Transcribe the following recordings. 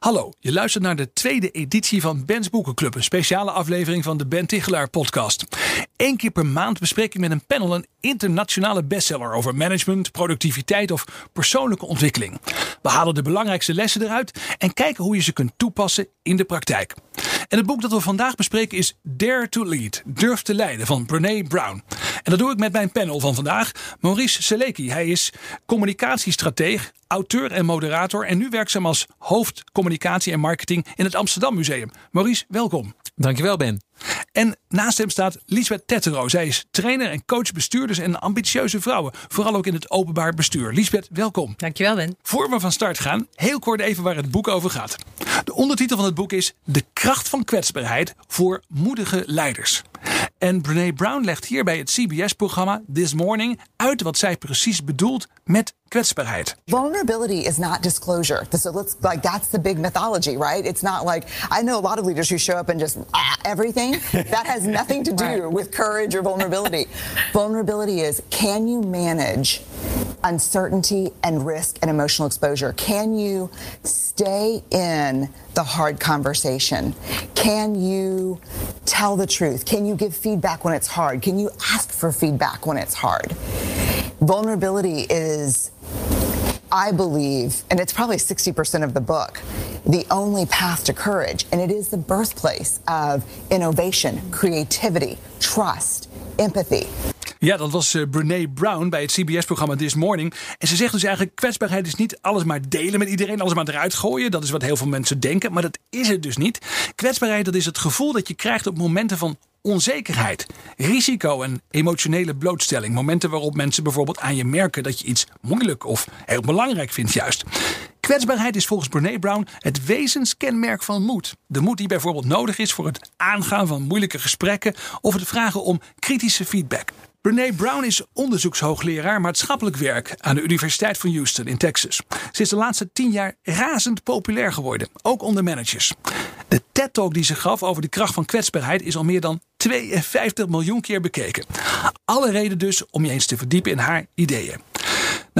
Hallo, je luistert naar de tweede editie van Ben's Boekenclub, een speciale aflevering van de Ben Tichelaar podcast. Eén keer per maand bespreek ik met een panel een internationale bestseller over management, productiviteit of persoonlijke ontwikkeling. We halen de belangrijkste lessen eruit en kijken hoe je ze kunt toepassen in de praktijk. En het boek dat we vandaag bespreken is Dare to Lead, Durf te leiden van Brené Brown. En dat doe ik met mijn panel van vandaag, Maurice Seleki. Hij is communicatiestrateeg, auteur en moderator en nu werkzaam als hoofd communicatie en marketing in het Amsterdam Museum. Maurice, welkom. Dankjewel, Ben. En naast hem staat Lisbeth Tettero. Zij is trainer en coach bestuurders en ambitieuze vrouwen. Vooral ook in het openbaar bestuur. Lisbeth, welkom. Dankjewel, Ben. Voor we van start gaan, heel kort even waar het boek over gaat. De ondertitel van het boek is De kracht van kwetsbaarheid voor moedige leiders. En Brene Brown legt hier bij het CBS-programma This Morning uit wat zij precies bedoelt met kwetsbaarheid. Vulnerability is not disclosure. So let's like that's the big mythology, right? It's not like I know a lot of leaders who show up and just ah, everything. that has nothing to do with courage or vulnerability. vulnerability is can you manage uncertainty and risk and emotional exposure? Can you stay in the hard conversation? Can you tell the truth? Can you give feedback when it's hard? Can you ask for feedback when it's hard? Vulnerability is I believe, and it's probably 60% of the book, the only path to courage. And it is the birthplace of innovation, creativity, trust, empathy. Ja, dat was uh, Brene Brown bij het CBS-programma This Morning. En ze zegt dus eigenlijk: kwetsbaarheid is niet alles maar delen met iedereen, alles maar eruit gooien. Dat is wat heel veel mensen denken, maar dat is het dus niet. Kwetsbaarheid, dat is het gevoel dat je krijgt op momenten van onzekerheid, risico en emotionele blootstelling. Momenten waarop mensen bijvoorbeeld aan je merken dat je iets moeilijk of heel belangrijk vindt, juist. Kwetsbaarheid is volgens Brene Brown het wezenskenmerk van moed. De moed die bijvoorbeeld nodig is voor het aangaan van moeilijke gesprekken of het vragen om kritische feedback. Brene Brown is onderzoekshoogleraar maatschappelijk werk aan de Universiteit van Houston in Texas. Ze is de laatste tien jaar razend populair geworden, ook onder managers. De TED-talk die ze gaf over de kracht van kwetsbaarheid is al meer dan 52 miljoen keer bekeken. Alle reden dus om je eens te verdiepen in haar ideeën.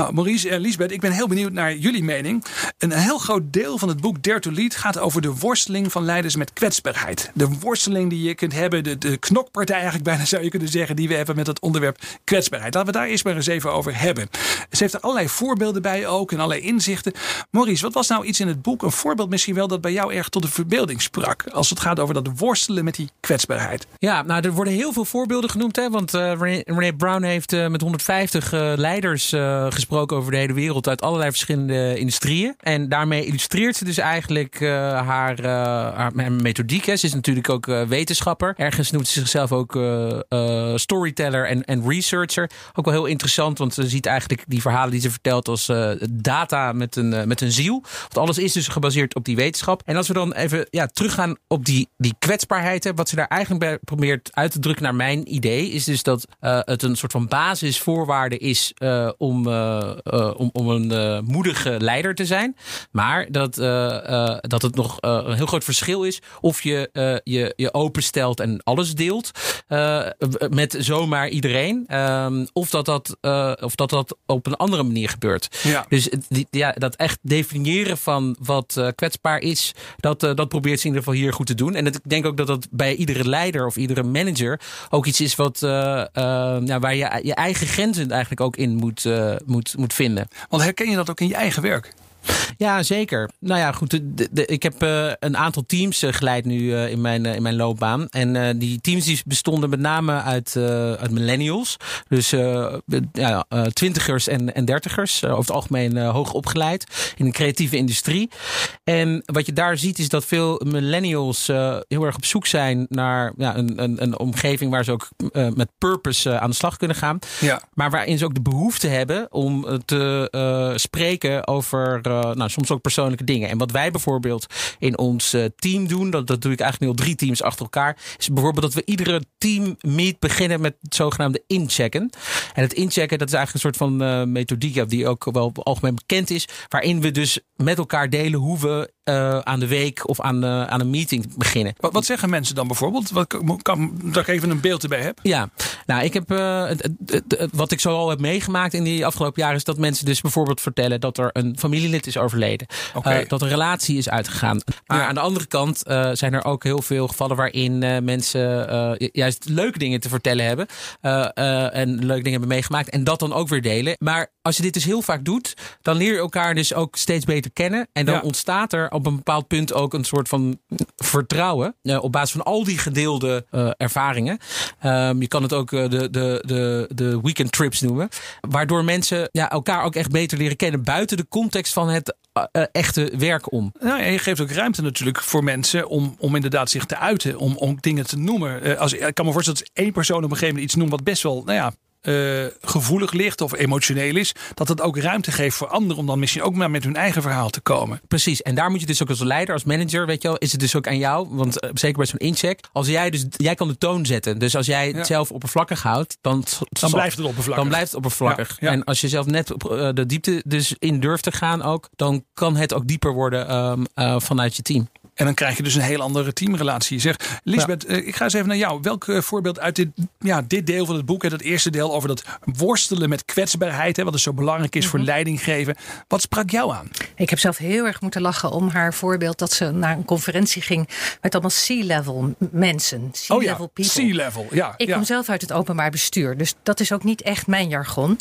Nou, Maurice en Lisbeth, ik ben heel benieuwd naar jullie mening. Een heel groot deel van het boek Dare to Lead gaat over de worsteling van leiders met kwetsbaarheid. De worsteling die je kunt hebben, de, de knokpartij eigenlijk bijna zou je kunnen zeggen, die we hebben met het onderwerp kwetsbaarheid. Laten we daar eerst maar eens even over hebben. Ze heeft er allerlei voorbeelden bij ook en allerlei inzichten. Maurice, wat was nou iets in het boek, een voorbeeld misschien wel dat bij jou erg tot de verbeelding sprak, als het gaat over dat worstelen met die kwetsbaarheid? Ja, nou, er worden heel veel voorbeelden genoemd, hè, want uh, René Brown heeft uh, met 150 uh, leiders gesproken over de hele wereld uit allerlei verschillende industrieën. En daarmee illustreert ze dus eigenlijk uh, haar, uh, haar, methodiek. Hè. Ze is natuurlijk ook uh, wetenschapper. Ergens noemt ze zichzelf ook storyteller en, en researcher. Ook wel heel interessant, want ze ziet eigenlijk die verhalen die ze vertelt als data met een, met een ziel. Want alles is dus gebaseerd op die wetenschap. En als we dan even ja, teruggaan op die, die kwetsbaarheid, wat ze daar eigenlijk bij probeert uit te drukken naar mijn idee, is dus dat het een soort van basisvoorwaarde is om om, om een uh, moedige leider te zijn. Maar dat, dat het nog een heel groot verschil is of je je, je openstelt en alles deelt met zomaar iedereen. Ehm, of, dat dat, of dat dat op een andere manier gebeurt. Ja. Dus die, ja, dat echt definiëren van wat kwetsbaar is, dat, dat probeert ze in ieder geval hier goed te doen. En ik denk ook dat dat bij iedere leider of iedere manager ook iets is wat, waar je je eigen grenzen eigenlijk ook in moet, moet moet, vinden. Want herken je dat ook in je eigen werk? Ja, zeker. Nou ja, goed. De, ik heb uh, een aantal teams uh, geleid nu uh, in, mijn, in mijn loopbaan. En die teams die bestonden met name uit, uit millennials. Dus ja, twintigers en, en dertigers. over het algemeen hoog opgeleid in de creatieve industrie. En wat je daar ziet is dat veel millennials heel erg op zoek zijn naar ja, een, een, een omgeving waar ze ook met purpose aan de slag kunnen gaan. Ja. Maar waarin ze ook de behoefte hebben om te spreken over nou, soms ook persoonlijke dingen. En wat wij bijvoorbeeld in ons team doen, dat, dat doe ik eigenlijk nu al drie teams achter elkaar, is bijvoorbeeld dat we iedere team meet beginnen met het zogenaamde inchecken. En het inchecken, dat is eigenlijk een soort van uh, methodiek die ook wel algemeen bekend is, waarin we dus met elkaar delen hoe we uh, aan de week of aan, uh, aan een meeting beginnen. Wat, wat, zeggen mensen dan bijvoorbeeld? Wat, kan, dat ik even een beeld erbij heb. Ja, nou, ik heb uh, het, het, wat ik zo al heb meegemaakt in die afgelopen jaren is dat mensen dus bijvoorbeeld vertellen dat er een familielid is overleden, okay. dat een relatie is uitgegaan. Maar ja. aan de andere kant zijn er ook heel veel gevallen waarin mensen juist leuke dingen te vertellen hebben en leuke dingen hebben meegemaakt en dat dan ook weer delen. Maar als je dit dus heel vaak doet, dan leer je elkaar dus ook steeds beter kennen en dan ja. ontstaat er op een bepaald punt ook een soort van vertrouwen. Uh, op basis van al die gedeelde uh, ervaringen. Um, je kan het ook uh, de, de, de, de weekend trips noemen. Waardoor mensen ja, elkaar ook echt beter leren kennen. Buiten de context van het echte werk om. Nou, en je geeft ook ruimte natuurlijk voor mensen om, om inderdaad zich te uiten. Om, om dingen te noemen. als, ik kan me voorstellen dat één persoon op een gegeven moment iets noemt wat best wel, nou ja, uh, gevoelig ligt of emotioneel is, dat het ook ruimte geeft voor anderen om dan misschien ook maar met hun eigen verhaal te komen. Precies, en daar moet je dus ook als leider, als manager, weet je wel, is het dus ook aan jou, want uh, zeker bij zo'n incheck, als jij dus, jij kan de toon zetten. Dus als jij het zelf oppervlakkig houdt, dan, dan blijft het oppervlakkig. Dan blijft het oppervlakkig. Ja, ja. En als je zelf net op uh, de diepte dus in durft te gaan ook, dan kan het ook dieper worden um, vanuit je team. En dan krijg je dus een heel andere teamrelatie. Zeg, Lisbeth, ja. ik ga eens even naar jou. Welk voorbeeld uit dit, ja, dit deel van het boek, het eerste deel over dat worstelen met kwetsbaarheid, hè, wat dus zo belangrijk is mm -hmm. voor leiding geven. Wat sprak jou aan? Ik heb zelf heel erg moeten lachen om haar voorbeeld dat ze naar een conferentie ging met allemaal C-level mensen. C-level oh ja, people. C-level, ja. Ik ja. kom zelf uit het openbaar bestuur, dus dat is ook niet echt mijn jargon.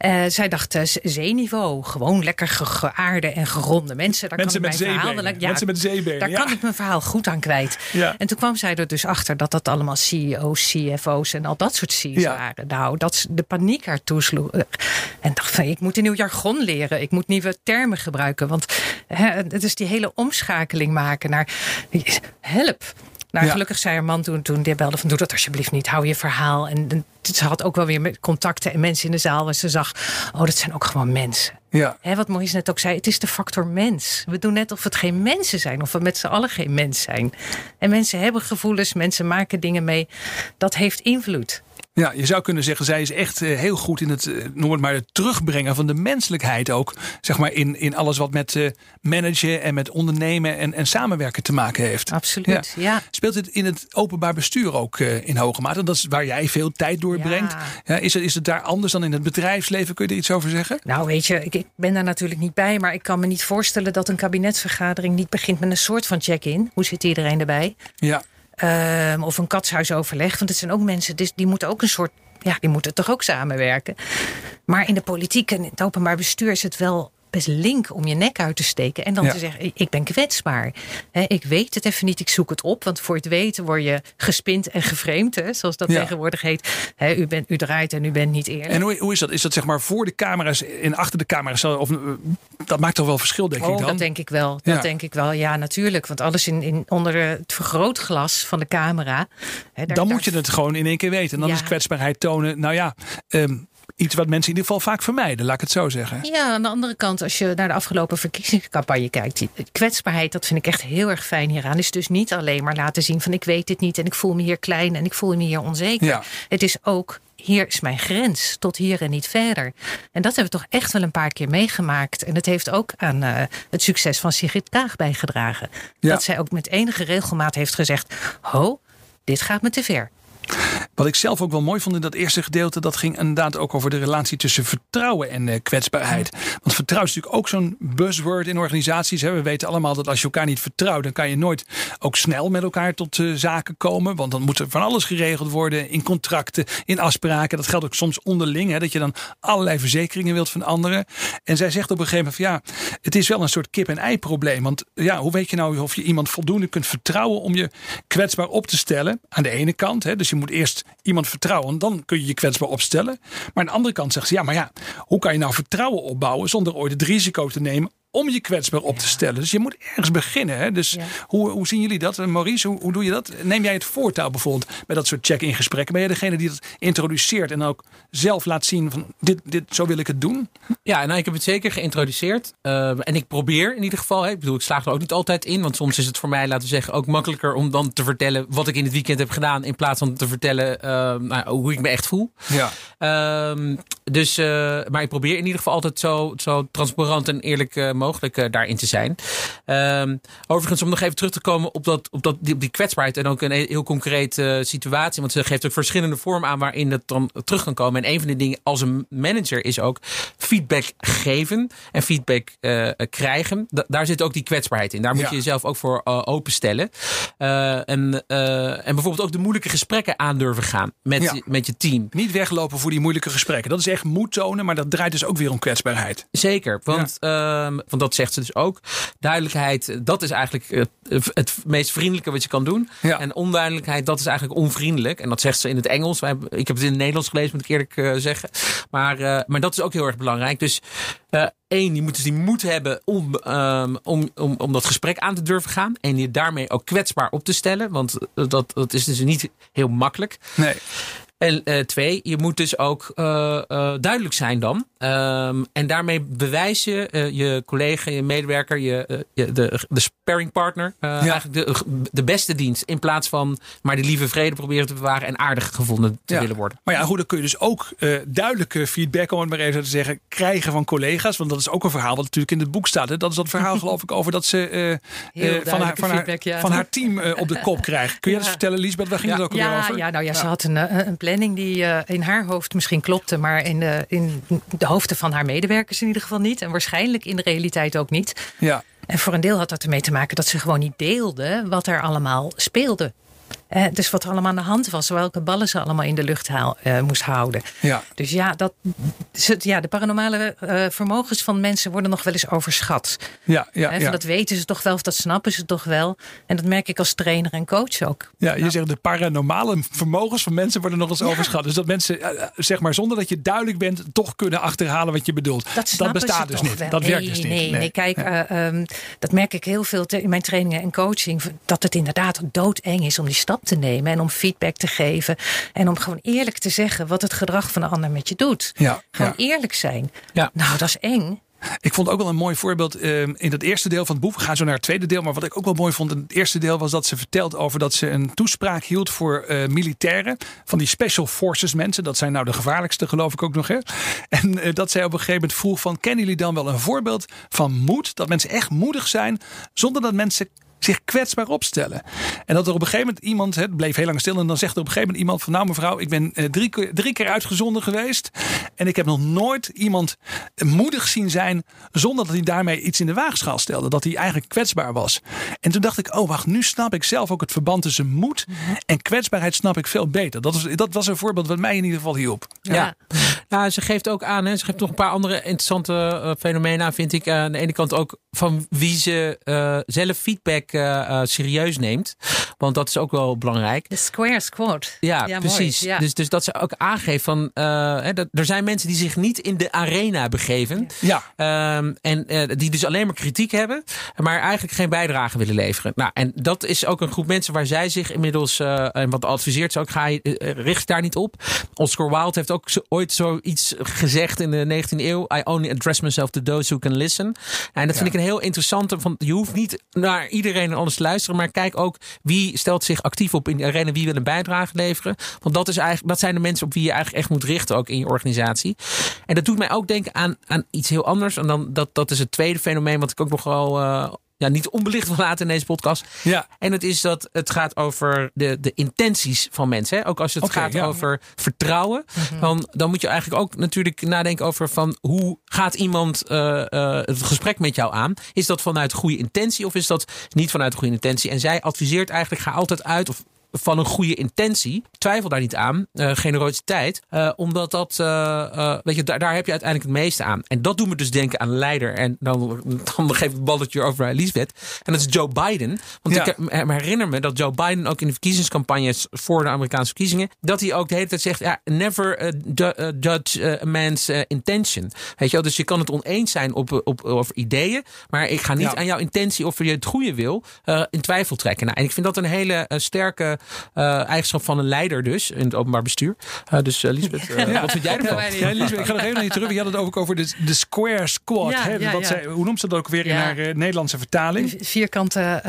Uh, zij dacht uh, zeeniveau, gewoon lekker ge geaarde en geronde mensen. Daar mensen kan met ik mijn zeebenen. verhaal, ja, mensen met zeebenen. Daar ja. kan ik mijn verhaal goed aan kwijt. Ja. En toen kwam zij er dus achter dat dat allemaal CEO's, CFO's en al dat soort C's waren. Nou, dat de paniek ertoe sloeg. En dacht van, ik moet een nieuw jargon leren. Ik moet nieuwe termen gebruiken. Want hè, het is die hele omschakeling maken naar help. Nou, Ja. gelukkig zei haar man toen, toen die belde van doe dat alsjeblieft niet, hou je verhaal. En, en ze had ook wel weer contacten en mensen in de zaal waar ze zag, oh dat zijn ook gewoon mensen. Ja. Hè, wat Maurice net ook zei, het is de factor mens. We doen net of het geen mensen zijn, of we met z'n allen geen mens zijn. En mensen hebben gevoelens, mensen maken dingen mee. Dat heeft invloed. Ja, je zou kunnen zeggen, zij is echt eh, heel goed in het, eh, noem het maar, het terugbrengen van de menselijkheid ook. Zeg maar in, in alles wat met eh, managen en met ondernemen en, en samenwerken te maken heeft. Absoluut, ja. Speelt het in het openbaar bestuur ook in hoge mate? Dat is waar jij veel tijd doorbrengt. Ja. Ja, is, het, is het daar anders dan in het bedrijfsleven? Kun je er iets over zeggen? Nou, weet je, ik, ik ben daar natuurlijk niet bij, maar ik kan me niet voorstellen dat een kabinetsvergadering niet begint met een soort van check-in. Hoe zit iedereen erbij? Ja. Ehm, of een katshuisoverleg. Want het zijn ook mensen, dus die moeten ook een soort. Ja, die moeten toch ook samenwerken. Maar in de politiek en in het openbaar bestuur is het wel best link om je nek uit te steken. En dan Ja. te zeggen, ik ben kwetsbaar. Hè, ik weet het even niet, ik zoek het op. Want voor het weten word je gespind en geframed. Hè, zoals dat Ja. tegenwoordig heet. Hè, u, bent, u draait en u bent niet eerlijk. En hoe, hoe is dat? Is dat zeg maar voor de camera's en achter de camera's? Of, dat maakt toch wel verschil, denk ik Oh, dan? dat denk ik wel. Dat Ja. denk ik wel. Ja, natuurlijk. Want alles in, in, onder het vergrootglas van de camera. Daar- dan daar moet je het gewoon in één keer weten. En dan is kwetsbaarheid tonen, nou ja, ehm, iets wat mensen in ieder geval vaak vermijden, laat ik het zo zeggen. Ja, aan de andere kant, als je naar de afgelopen verkiezingscampagne kijkt, die kwetsbaarheid, dat vind ik echt heel erg fijn hieraan. Is dus niet alleen maar laten zien van ik weet het niet en ik voel me hier klein en ik voel me hier onzeker. Ja. Het is ook hier is mijn grens, tot hier en niet verder. En dat hebben we toch echt wel een paar keer meegemaakt. En het heeft ook aan eh, het succes van Sigrid Kaag bijgedragen. Ja. Dat zij ook met enige regelmaat heeft gezegd: Ho, dit gaat me te ver. Wat ik zelf ook wel mooi vond in dat eerste gedeelte, dat ging inderdaad ook over de relatie tussen vertrouwen en eh, kwetsbaarheid. Want vertrouwen is natuurlijk ook zo'n buzzword in organisaties. Hè. We weten allemaal dat als je elkaar niet vertrouwt, dan kan je nooit ook snel met elkaar tot eh, zaken komen. Want dan moet er van alles geregeld worden in contracten, in afspraken. Dat geldt ook soms onderling, hè, dat je dan allerlei verzekeringen wilt van anderen. En zij zegt op een gegeven moment van ja, het is wel een soort kip-en-ei probleem. Want ja, hoe weet je nou of je iemand voldoende kunt vertrouwen om je kwetsbaar op te stellen? Aan de ene kant, hè, dus je moet eerst iemand vertrouwen, dan kun je je kwetsbaar opstellen. Maar aan de andere kant zegt ze ja, maar ja, hoe kan je nou vertrouwen opbouwen zonder ooit het risico te nemen om je kwetsbaar op te stellen. Dus je moet ergens beginnen. Hè? Dus hoe, hoe zien jullie dat? Maurice, hoe, hoe doe je dat? Neem jij het voortouw bijvoorbeeld bij dat soort check-in gesprekken? Ben je degene die dat introduceert en ook zelf laat zien van dit, dit, zo wil ik het doen? Ja, nou, ik heb het zeker geïntroduceerd. Uh, en ik probeer in ieder geval. Hè, ik bedoel, ik slaag er ook niet altijd in. Want soms is het voor mij, laten we zeggen, ook makkelijker om dan te vertellen wat ik in het weekend heb gedaan. In plaats van te vertellen uh, nou, hoe ik me echt voel. Ja. Uh, dus, uh, maar ik probeer in ieder geval altijd zo, zo transparant en eerlijk uh, mogelijk uh, daarin te zijn. Ehm, overigens, om nog even terug te komen op, dat, op, dat, die, op die kwetsbaarheid en ook een heel concrete situatie. Want ze geeft ook verschillende vormen aan waarin het dan terug kan komen. En een van de dingen als een manager is ook feedback geven en feedback krijgen. Da daar zit ook die kwetsbaarheid in. Daar moet Ja. je jezelf ook voor openstellen. en, en bijvoorbeeld ook de moeilijke gesprekken aandurven gaan met, Ja. met je team. Niet weglopen voor die moeilijke gesprekken. Dat is echt moed tonen, maar dat draait dus ook weer om kwetsbaarheid. Zeker, want, ehm, want dat zegt ze dus ook. Duidelijkheid, dat is eigenlijk het, het meest vriendelijke wat je kan doen. Ja. En onduidelijkheid, dat is eigenlijk onvriendelijk. En dat zegt ze in het Engels. Wij Ik heb het in het Nederlands gelezen, moet ik eerlijk eh, zeggen. Maar, eh, maar dat is ook heel erg belangrijk. Dus eh, één, je moet dus die moed hebben om, ehm, om, om, om dat gesprek aan te durven gaan. En je daarmee ook kwetsbaar op te stellen. Want dat, dat is dus niet heel makkelijk. Nee. En eh, twee, je moet dus ook eh, eh, duidelijk zijn dan. Ehm, en daarmee bewijs je eh, je collega, je medewerker, je, eh, je, de, de sparringpartner eh, eigenlijk de, de beste dienst. In plaats van maar die lieve vrede proberen te bewaren en aardig gevonden te Ja. willen worden. Maar ja, goed, dan kun je dus ook eh, duidelijke feedback, om het maar even te zeggen, krijgen van collega's. Want dat is ook een verhaal wat natuurlijk in het boek staat. Hè? Dat is dat verhaal, geloof ik, over dat ze eh, eh, van, haar, van, haar, ja. van haar team eh, op de kop krijgt. Kun je dat eens vertellen, Liesbeth? Waar ging het ook alweer Ja, over? ja, nou ja, ze had een, een planning die eh, in haar hoofd misschien klopte, maar in de, in de hoofden van haar medewerkers in ieder geval niet. En waarschijnlijk in de realiteit ook niet. Ja. En voor een deel had dat ermee te maken dat ze gewoon niet deelde wat er allemaal speelde. Dus wat er allemaal aan de hand was, welke ballen ze allemaal in de lucht haal, eh, moest houden. Ja. Dus ja, dat, ja de paranormale eh, vermogens van mensen worden nog wel eens overschat. Ja, ja, van ja. Dat weten ze toch wel, of dat snappen ze toch wel. En dat merk ik als trainer en coach ook. Ja, je zegt de paranormale vermogens van mensen worden nog eens overschat. Dus dat mensen, eh, zeg maar, zonder dat je duidelijk bent, toch kunnen achterhalen wat je bedoelt. Dat, bestaat dus niet. wel. Dat nee, werkt dus niet. Nee, nee, kijk, eh, ehm, dat merk ik heel veel in mijn trainingen en coaching. Dat het inderdaad doodeng is om die stap te nemen en om feedback te geven. En om gewoon eerlijk te zeggen wat het gedrag van de ander met je doet. Ja, Gewoon ja. eerlijk zijn. Ja. Nou, dat is eng. Ik vond ook wel een mooi voorbeeld eh, in het eerste deel van het boek. We gaan zo naar het tweede deel. Maar wat ik ook wel mooi vond in het eerste deel was dat ze vertelt over dat ze een toespraak hield voor eh, militairen. Van die special forces mensen. Dat zijn nou de gevaarlijkste geloof ik ook nog. Hè? En eh, dat zij op een gegeven moment vroeg van kennen jullie dan wel een voorbeeld van moed? Dat mensen echt moedig zijn zonder dat mensen zich kwetsbaar opstellen. En dat er op een gegeven moment iemand, het bleef heel lang stil, en dan zegt er op een gegeven moment iemand van, nou mevrouw, ik ben eh, drie, keer- drie keer uitgezonden geweest en ik heb nog nooit iemand eh, moedig zien zijn zonder dat hij daarmee iets in de waagschaal stelde, dat hij eigenlijk kwetsbaar was. En toen dacht ik, oh wacht, nu snap ik zelf ook het verband tussen moed en kwetsbaarheid snap ik veel beter. Dat was, dat was een voorbeeld wat mij in ieder geval hielp. Ja. Nou, ze geeft ook aan, hè, ze geeft nog een paar andere interessante eh, fenomenen aan, vind ik. Aan de ene kant ook van wie ze eh, zelf feedback eh, eh, serieus neemt. Want dat is ook wel belangrijk. De square squad. Ja, precies. Ja. Dus, dus dat ze ook aangeeft van. eh, hè, dat, er zijn mensen die zich niet in de arena begeven. Ja. Ehm, en eh, die dus alleen maar kritiek hebben, maar eigenlijk geen bijdrage willen leveren. Nou, en dat is ook een groep mensen waar zij zich inmiddels, eh, en wat adviseert ze ook, ga je, richt daar niet op. Oscar Wilde heeft ook zo, ooit zoiets gezegd in de 19e eeuw. I only address myself to those who can listen. En dat vind ik een heel interessante, van je hoeft niet naar iedereen en alles te luisteren, maar kijk ook wie stelt zich actief op in de arena, wie wil een bijdrage leveren. Want dat, is eigenlijk, dat zijn de mensen op wie je eigenlijk echt moet richten, ook in je organisatie. En dat doet mij ook denken aan, aan iets heel anders. En dan, dat, dat is het tweede fenomeen wat ik ook nog wel eh, ja, niet onbelicht wil laten in deze podcast. Ja. En het is dat het gaat over de, de intenties van mensen. Hè? Ook als het gaat ja. over vertrouwen. dan, dan moet je eigenlijk ook natuurlijk nadenken over van hoe gaat iemand eh, eh, het gesprek met jou aan? Is dat vanuit goede intentie of is dat niet vanuit goede intentie? En zij adviseert eigenlijk, ga altijd uit of van een goede intentie. Twijfel daar niet aan. Uh, generositeit. Uh, omdat dat, uh, weet je, daar, daar, heb je uiteindelijk het meeste aan. En dat doet me dus denken aan leider. En dan, dan geef ik het balletje over aan Lisbeth. En dat is Joe Biden. Want ja. ik herinner me dat Joe Biden ook in de verkiezingscampagnes voor de Amerikaanse verkiezingen. Dat hij ook de hele tijd zegt: ja, never judge a man's intention. Weet je wel, dus je kan het oneens zijn op, op, over ideeën. Maar ik ga niet aan jouw intentie of je het goede wil in twijfel trekken. Nou, en ik vind dat een hele sterke eigenschap van een leider dus. In het openbaar bestuur. Uh, dus uh, Lisbeth, uh, wat vind jij ervan? Ja, Lisbeth, ik ga nog even naar je terug. Je had het ook over de, de Square Squad. Ja, hè? Wat zij, hoe noemt ze dat ook weer in haar Nederlandse vertaling? Vierkante,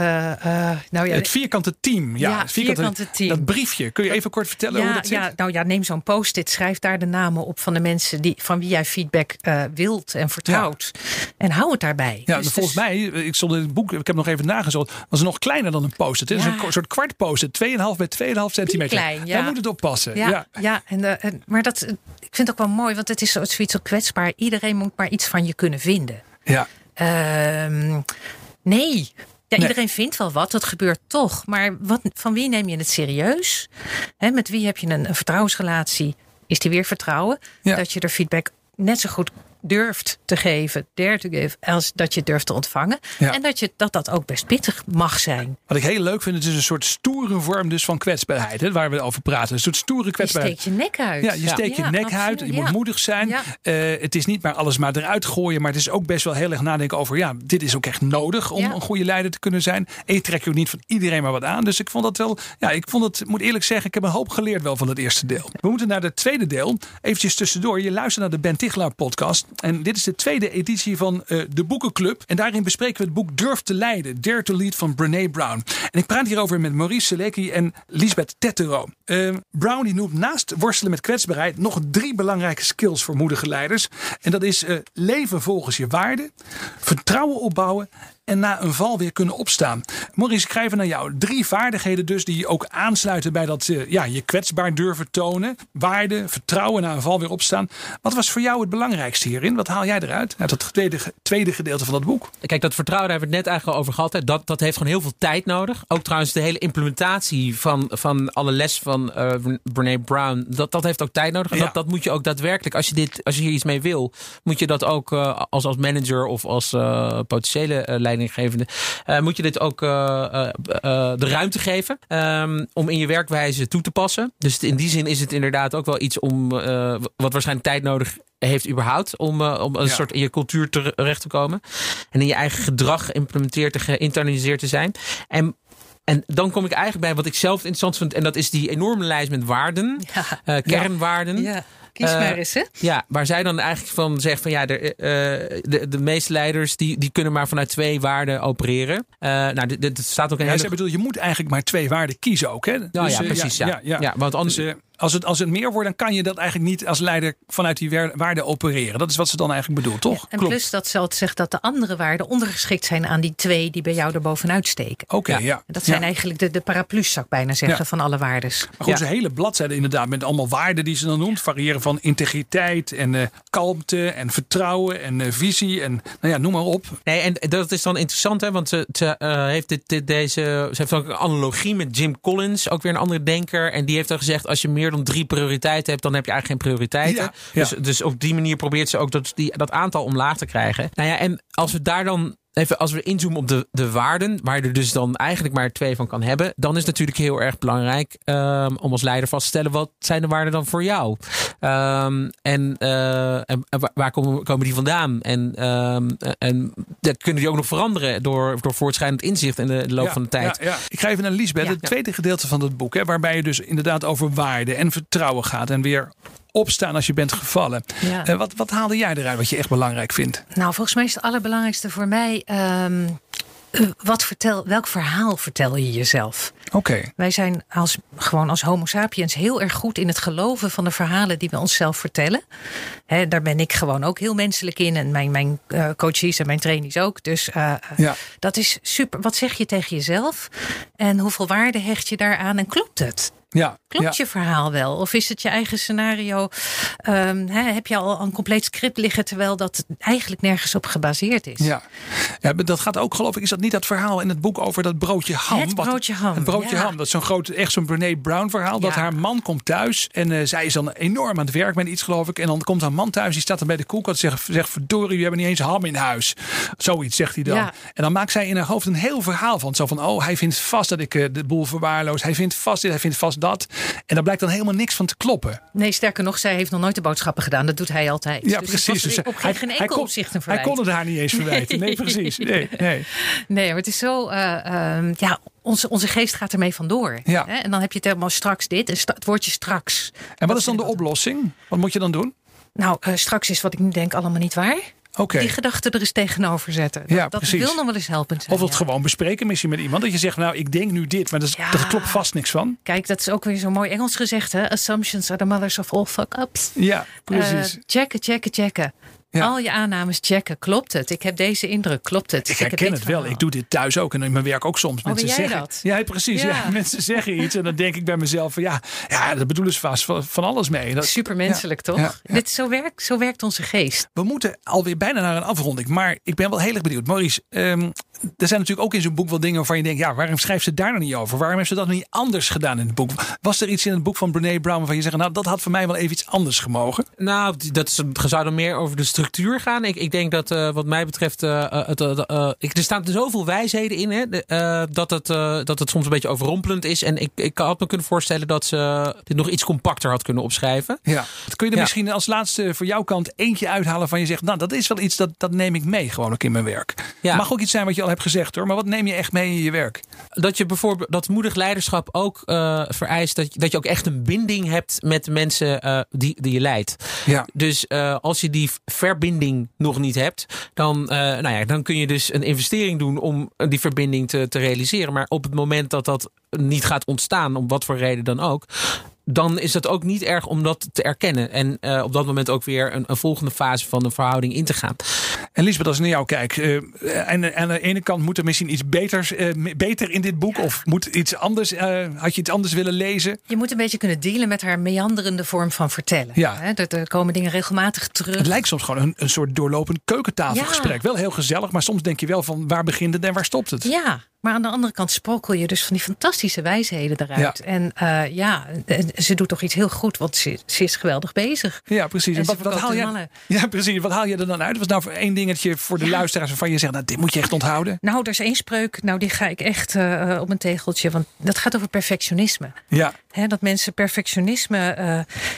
nou ja, het vierkante team. Ja, het vierkante, vierkante, team. Dat briefje. Kun je even kort vertellen hoe dat zit? Ja, nou ja, neem zo'n post-it. Schrijf daar de namen op van de mensen die, van wie jij feedback wilt en vertrouwt. En hou het daarbij. Ja, dus volgens mij, ik stond in het boek, ik heb nog even nagezocht, was het nog kleiner dan een post-it. Het is een soort kwart post-it, 2,5 bij 2,5 centimeter. Klein, ja. Daar moet het op passen. Ja, ja. en, de, en, maar dat, ik vind het ook wel mooi, want het is zoiets zo kwetsbaar. Iedereen moet maar iets van je kunnen vinden. Ja. Uh, nee. Ja, iedereen vindt wel wat, dat gebeurt toch. Maar wat, van wie neem je het serieus? He, met wie heb je een, een vertrouwensrelatie? Is die weer vertrouwen? Ja. Dat je er feedback net zo goed durft te geven, dare to give, als dat je durft te ontvangen. En dat, je, dat dat ook best pittig mag zijn. Wat ik heel leuk vind, het is een soort stoere vorm dus van kwetsbaarheid, hè, waar we over praten. Een soort stoere kwetsbaarheid. Je steekt je nek uit. Ja, je steekt je nek uit, je moet moedig zijn. Uh, het is niet maar alles maar eruit gooien, maar het is ook best wel heel erg nadenken over, ja, dit is ook echt nodig om een goede leider te kunnen zijn. En je trekt je ook niet van iedereen maar wat aan. Dus ik vond dat wel, ja, ik vond het, moet eerlijk zeggen, ik heb een hoop geleerd wel van het eerste deel. We moeten naar het tweede deel. Eventjes tussendoor, je luistert naar de Ben Tichelaar podcast. En dit is de tweede editie van uh, de Boekenclub. En daarin bespreken we het boek Durf te Leiden, Dare to Lead van Brene Brown. En ik praat hierover met Maurice Selecki en Lisbeth Tettero. Uh, Brown die noemt naast worstelen met kwetsbaarheid nog drie belangrijke skills voor moedige leiders. En dat is uh, leven volgens je waarden, vertrouwen opbouwen en na een val weer kunnen opstaan. Maurice, ik schrijf naar jou. Drie vaardigheden dus die ook aansluiten bij dat uh, ja, je kwetsbaar durven tonen. Waarde, vertrouwen, na een val weer opstaan. Wat was voor jou het belangrijkste hierin? Wat haal jij eruit uit het tweede, tweede gedeelte van dat boek? Kijk, dat vertrouwen, daar hebben we het net eigenlijk al over gehad. Hè. Dat, dat heeft gewoon heel veel tijd nodig. Ook trouwens de hele implementatie van, van alle les van uh, Brene Brown. Dat, dat heeft ook tijd nodig. En ja. dat, dat moet je ook daadwerkelijk, als je, dit, als je hier iets mee wil, moet je dat ook uh, als, als manager of als potentiële leider leidinggevende, uh, moet je dit ook uh, uh, de ruimte geven um, om in je werkwijze toe te passen. Dus in die zin is het inderdaad ook wel iets om wat waarschijnlijk tijd nodig heeft überhaupt om, om een ja. soort in je cultuur terecht te komen. En in je eigen gedrag geïmplementeerd te geïnternaliseerd te zijn. En en dan kom ik eigenlijk bij wat ik zelf interessant vind. En dat is die enorme lijst met waarden. Ja. Uh, kernwaarden. Ja. Kies maar eens, hè? Ja, waar zij dan eigenlijk van zegt van ja, de, uh, de, de meeste leiders die, die kunnen maar vanuit twee waarden opereren. Uh, nou, dit, staat ook in. Ja, hele... je moet eigenlijk maar twee waarden kiezen ook, hè? Nou, dus, ja, precies. Ja, ja, ja. ja want anders. Dus, als het, als het meer wordt, dan kan je dat eigenlijk niet als leider vanuit die waarden opereren. Dat is wat ze dan eigenlijk bedoelt, toch? Ja, en Klopt. plus dat ze zegt dat de andere waarden ondergeschikt zijn aan die twee die bij jou er bovenuit steken. Oké, okay, ja. Dat zijn eigenlijk de, de paraplu's, zou ik bijna zeggen, van alle waardes. Maar goed, ze hele bladzijde inderdaad met allemaal waarden die ze dan noemt. Variëren van integriteit en uh, kalmte en vertrouwen en uh, visie en nou ja, noem maar op. Nee, en dat is dan interessant, hè, want ze, ze uh, heeft dit, dit, deze, ze heeft ook een analogie met Jim Collins, ook weer een andere denker. En die heeft dan gezegd, als je meer dan drie prioriteiten hebt, dan heb je eigenlijk geen prioriteiten. Ja, ja. Dus, dus op die manier probeert ze ook dat, die, dat aantal omlaag te krijgen. Nou ja, en als we daar dan even als we inzoomen op de, de waarden, waar je er dus dan eigenlijk maar twee van kan hebben, dan is het natuurlijk heel erg belangrijk um, om als leider vast te stellen wat zijn de waarden dan voor jou? Um, en, uh, en, waar komen, komen die vandaan? En, um, en dat kunnen die ook nog veranderen door, door voortschrijdend inzicht in de, loop ja, van de tijd. Ja, ja. Ik ga even naar Liesbeth, het tweede gedeelte van het boek, hè, waarbij je dus inderdaad over waarden en vertrouwen gaat en weer opstaan als je bent gevallen. Ja. Uh, wat, wat haalde jij eruit wat je echt belangrijk vindt? Nou, volgens mij is het allerbelangrijkste voor mij. Um, wat vertel, welk verhaal vertel je jezelf? Oké. Okay. Wij zijn als, gewoon als Homo sapiens heel erg goed in het geloven van de verhalen die we onszelf vertellen. He, daar ben ik gewoon ook heel menselijk in. En mijn, mijn uh, coaches en mijn trainees ook. Dus uh, ja. dat is super. Wat zeg je tegen jezelf? En hoeveel waarde hecht je daaraan? En klopt het? Ja, Klopt ja. je verhaal wel? Of is het je eigen scenario? Ehm, hè, heb je al een compleet script liggen terwijl dat eigenlijk nergens op gebaseerd is? Ja. ja, dat gaat ook geloof ik, is dat niet dat verhaal in het boek over dat broodje ham? Het broodje ham, Het broodje ja. ham, dat is zo'n groot, echt zo'n Brene Brown verhaal. Dat haar man komt thuis en eh, zij is dan enorm aan het werk met iets geloof ik. En dan komt haar man thuis, die staat dan bij de koelkast en zegt, zegt verdorie, we hebben niet eens ham in huis. Zoiets zegt hij dan. En dan maakt zij in haar hoofd een heel verhaal van. Zo van, oh hij vindt vast dat ik eh, de boel verwaarloos. Hij vindt vast dit, hij vindt vast dat. En daar blijkt dan helemaal niks van te kloppen. Nee, sterker nog, zij heeft nog nooit de boodschappen gedaan. Dat doet hij altijd. Ja, Dus precies. Dus op geen, geen enkel kon, opzicht een hij kon het haar niet eens verwijten. Nee, precies. Nee, nee. Nee, maar het is zo. eh, ehm, ja, onze, onze geest gaat ermee vandoor. Ja. Hè? En dan heb je het helemaal straks dit. En sta- het woordje straks. En wat Dat is dan de oplossing? Wat moet je dan doen? Nou, eh, straks is wat ik nu denk allemaal niet waar. Die gedachte er eens tegenover zetten. Dat, Ja, dat wil nog wel eens helpend zijn. Of het ja. gewoon bespreken misschien met iemand. Dat je zegt, nou, ik denk nu dit, maar dat, is- Ja. daar klopt vast niks van. Kijk, dat is ook weer zo mooi Engels gezegd. Hè? Assumptions are the mothers of all fuck-ups. Ja, precies. Eh, checken, checken, checken. Ja. Al je aannames checken. Klopt het? Ik heb deze indruk. Klopt het? ik herken het wel. Ik doe dit thuis ook en in mijn werk ook soms. ben jij zeggen, dat? Ja, precies. Ja. Ja. mensen zeggen iets en dan denk ik bij mezelf van ja, ja dat bedoelen ze vast van, van alles mee. Dat, Supermenselijk, toch? Dit, zo, werkt, zo werkt onze geest. We moeten alweer bijna naar een afronding. Maar ik ben wel heel erg benieuwd. Maurice, ehm, er zijn natuurlijk ook in zo'n boek wel dingen waarvan je denkt... ja, waarom schrijft ze daar nou niet over? Waarom heeft ze dat niet anders gedaan in het boek? Was er iets in het boek van Brene Brown waarvan je zegt... nou, dat had voor mij wel even iets anders gemogen? Nou, dat is- zou dan meer over de structuur gaan. Ik, ik denk dat eh, wat mij betreft, eh, het, ik, er staan zoveel wijsheden in, hè, de, dat, het, dat het soms een beetje overrompelend is. En ik, ik had me kunnen voorstellen dat ze dit nog iets compacter had kunnen opschrijven. Ja. Kun je er Ja. misschien als laatste voor jouw kant eentje uithalen van je zegt... nou, dat is wel iets, dat, dat neem ik mee gewoon ook in mijn werk. Ja. Mag ook iets zijn wat je al hebt gezegd hoor. Maar wat neem je echt mee in je werk? Dat je bijvoorbeeld dat moedig leiderschap ook eh, vereist dat, je- dat je ook echt een binding hebt met de mensen eh, die, die je leidt. Ja. Dus eh, als je die verbinding nog niet hebt, dan, nou ja, dan kun je dus een investering doen om die verbinding te, te realiseren. Maar op het moment dat dat niet gaat ontstaan, om wat voor reden dan ook. Dan is het ook niet erg om dat te erkennen. En op dat moment ook weer een, een volgende fase van een verhouding in te gaan. En Lisbeth, als ik naar jou kijk. eh, en aan de ene kant moet er misschien iets beters, eh, beter in dit boek. Of moet iets anders, eh, had je iets anders willen lezen? Je moet een beetje kunnen dealen met haar meanderende vorm van vertellen. Ja. Hè, Er, er komen dingen regelmatig terug. Het lijkt soms gewoon een, een soort doorlopend keukentafelgesprek. Ja. Wel heel gezellig, maar soms denk je wel van waar begint het en waar stopt het? Ja, maar aan de andere kant sprokel je dus van die fantastische wijsheden eruit. Ja. En ja, ze doet toch iets heel goed, want ze, ze is geweldig bezig. Ja, precies. En wat, wat haal je, ja, precies. Wat haal je er dan uit? Wat is nou voor één dingetje voor de luisteraars waarvan je zegt, nou, dit moet je echt onthouden? Nou, er is één spreuk, nou die ga ik echt eh, op een tegeltje, want dat gaat over perfectionisme. Ja, Hè, dat mensen perfectionisme. eh,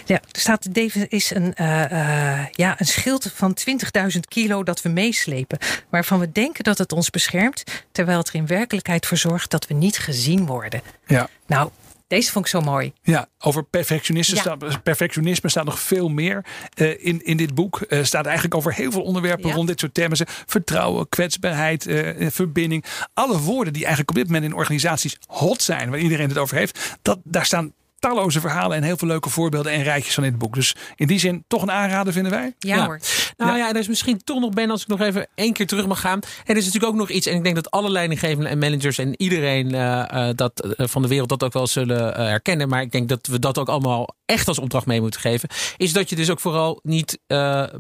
ja, er staat David is een, eh, ja, een schild van 20.000 kilo dat we meeslepen. Waarvan we denken dat het ons beschermt. Terwijl het er in werkelijkheid voor zorgt dat we niet gezien worden. ja. Nou, deze vond ik zo mooi. Ja, over perfectionisme, Ja. Staat, perfectionisme staat nog veel meer eh, in, in dit boek. Eh staat eigenlijk over heel veel onderwerpen Ja. rond dit soort thema's. Vertrouwen, kwetsbaarheid, eh, verbinding. Alle woorden die eigenlijk op dit moment in organisaties hot zijn, waar iedereen het over heeft. Dat, daar staan talloze verhalen en heel veel leuke voorbeelden en rijtjes van in het boek. Dus in die zin toch een aanrader vinden wij. Ja, Ja. hoor. Nou Ja. ja, er is misschien toch nog, Ben, als ik nog even één keer terug mag gaan. Er is natuurlijk ook nog iets, en ik denk dat alle leidinggevenden en managers en iedereen eh, eh, dat, eh, van de wereld dat ook wel zullen herkennen. Maar ik denk dat we dat ook allemaal echt als opdracht mee moeten geven. Is dat je dus ook vooral niet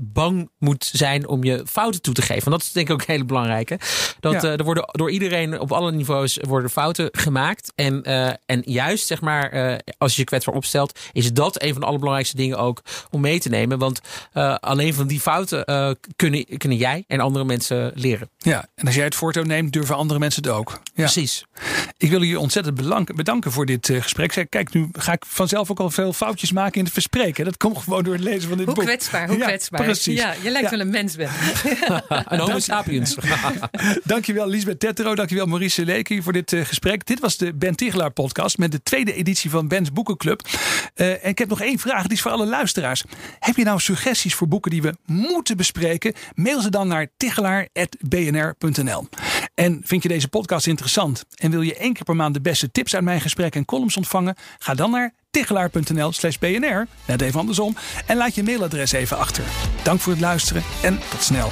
bang moet zijn om je fouten toe te geven. Want dat is denk ik ook een hele belangrijke. Dat Ja. er worden door iedereen op alle niveaus worden fouten gemaakt. En, en juist, zeg maar, eh, als je je kwetsbaar opstelt, is dat een van de allerbelangrijkste dingen ook om mee te nemen. Want eh, alleen van die fouten eh, kunnen, kunnen jij en andere mensen leren. Ja, en als jij het voortouw neemt, durven andere mensen het ook. Ja. Precies. Ik wil je ontzettend bedanken, bedanken voor dit eh, gesprek. Zeg, Kijk, nu ga ik vanzelf ook al veel foutjes maken in het verspreken. Dat komt gewoon door het lezen van dit Hoe boek. kwetsbaar, hoe Ja, kwetsbaar. Precies. Ja, je lijkt Ja. wel een mens, Ben. Een homo sapiens. Dankjewel Lisbeth Tettero, dankjewel Maurice Seleki voor dit eh, gesprek. Dit was de Ben Tigelaar podcast met de tweede editie van Ben's Boekenclub. Eh, en ik heb nog één vraag, die is voor alle luisteraars. Heb je nou suggesties voor boeken die we moeten bespreken? Mail ze dan naar tigelaar.bnr.nl. En vind je deze podcast interessant en wil je één keer per maand de beste tips uit mijn gesprekken en columns ontvangen? Ga dan naar tigelaar.nl slash bnr, net even andersom, en laat je mailadres even achter. Dank voor het luisteren en tot snel.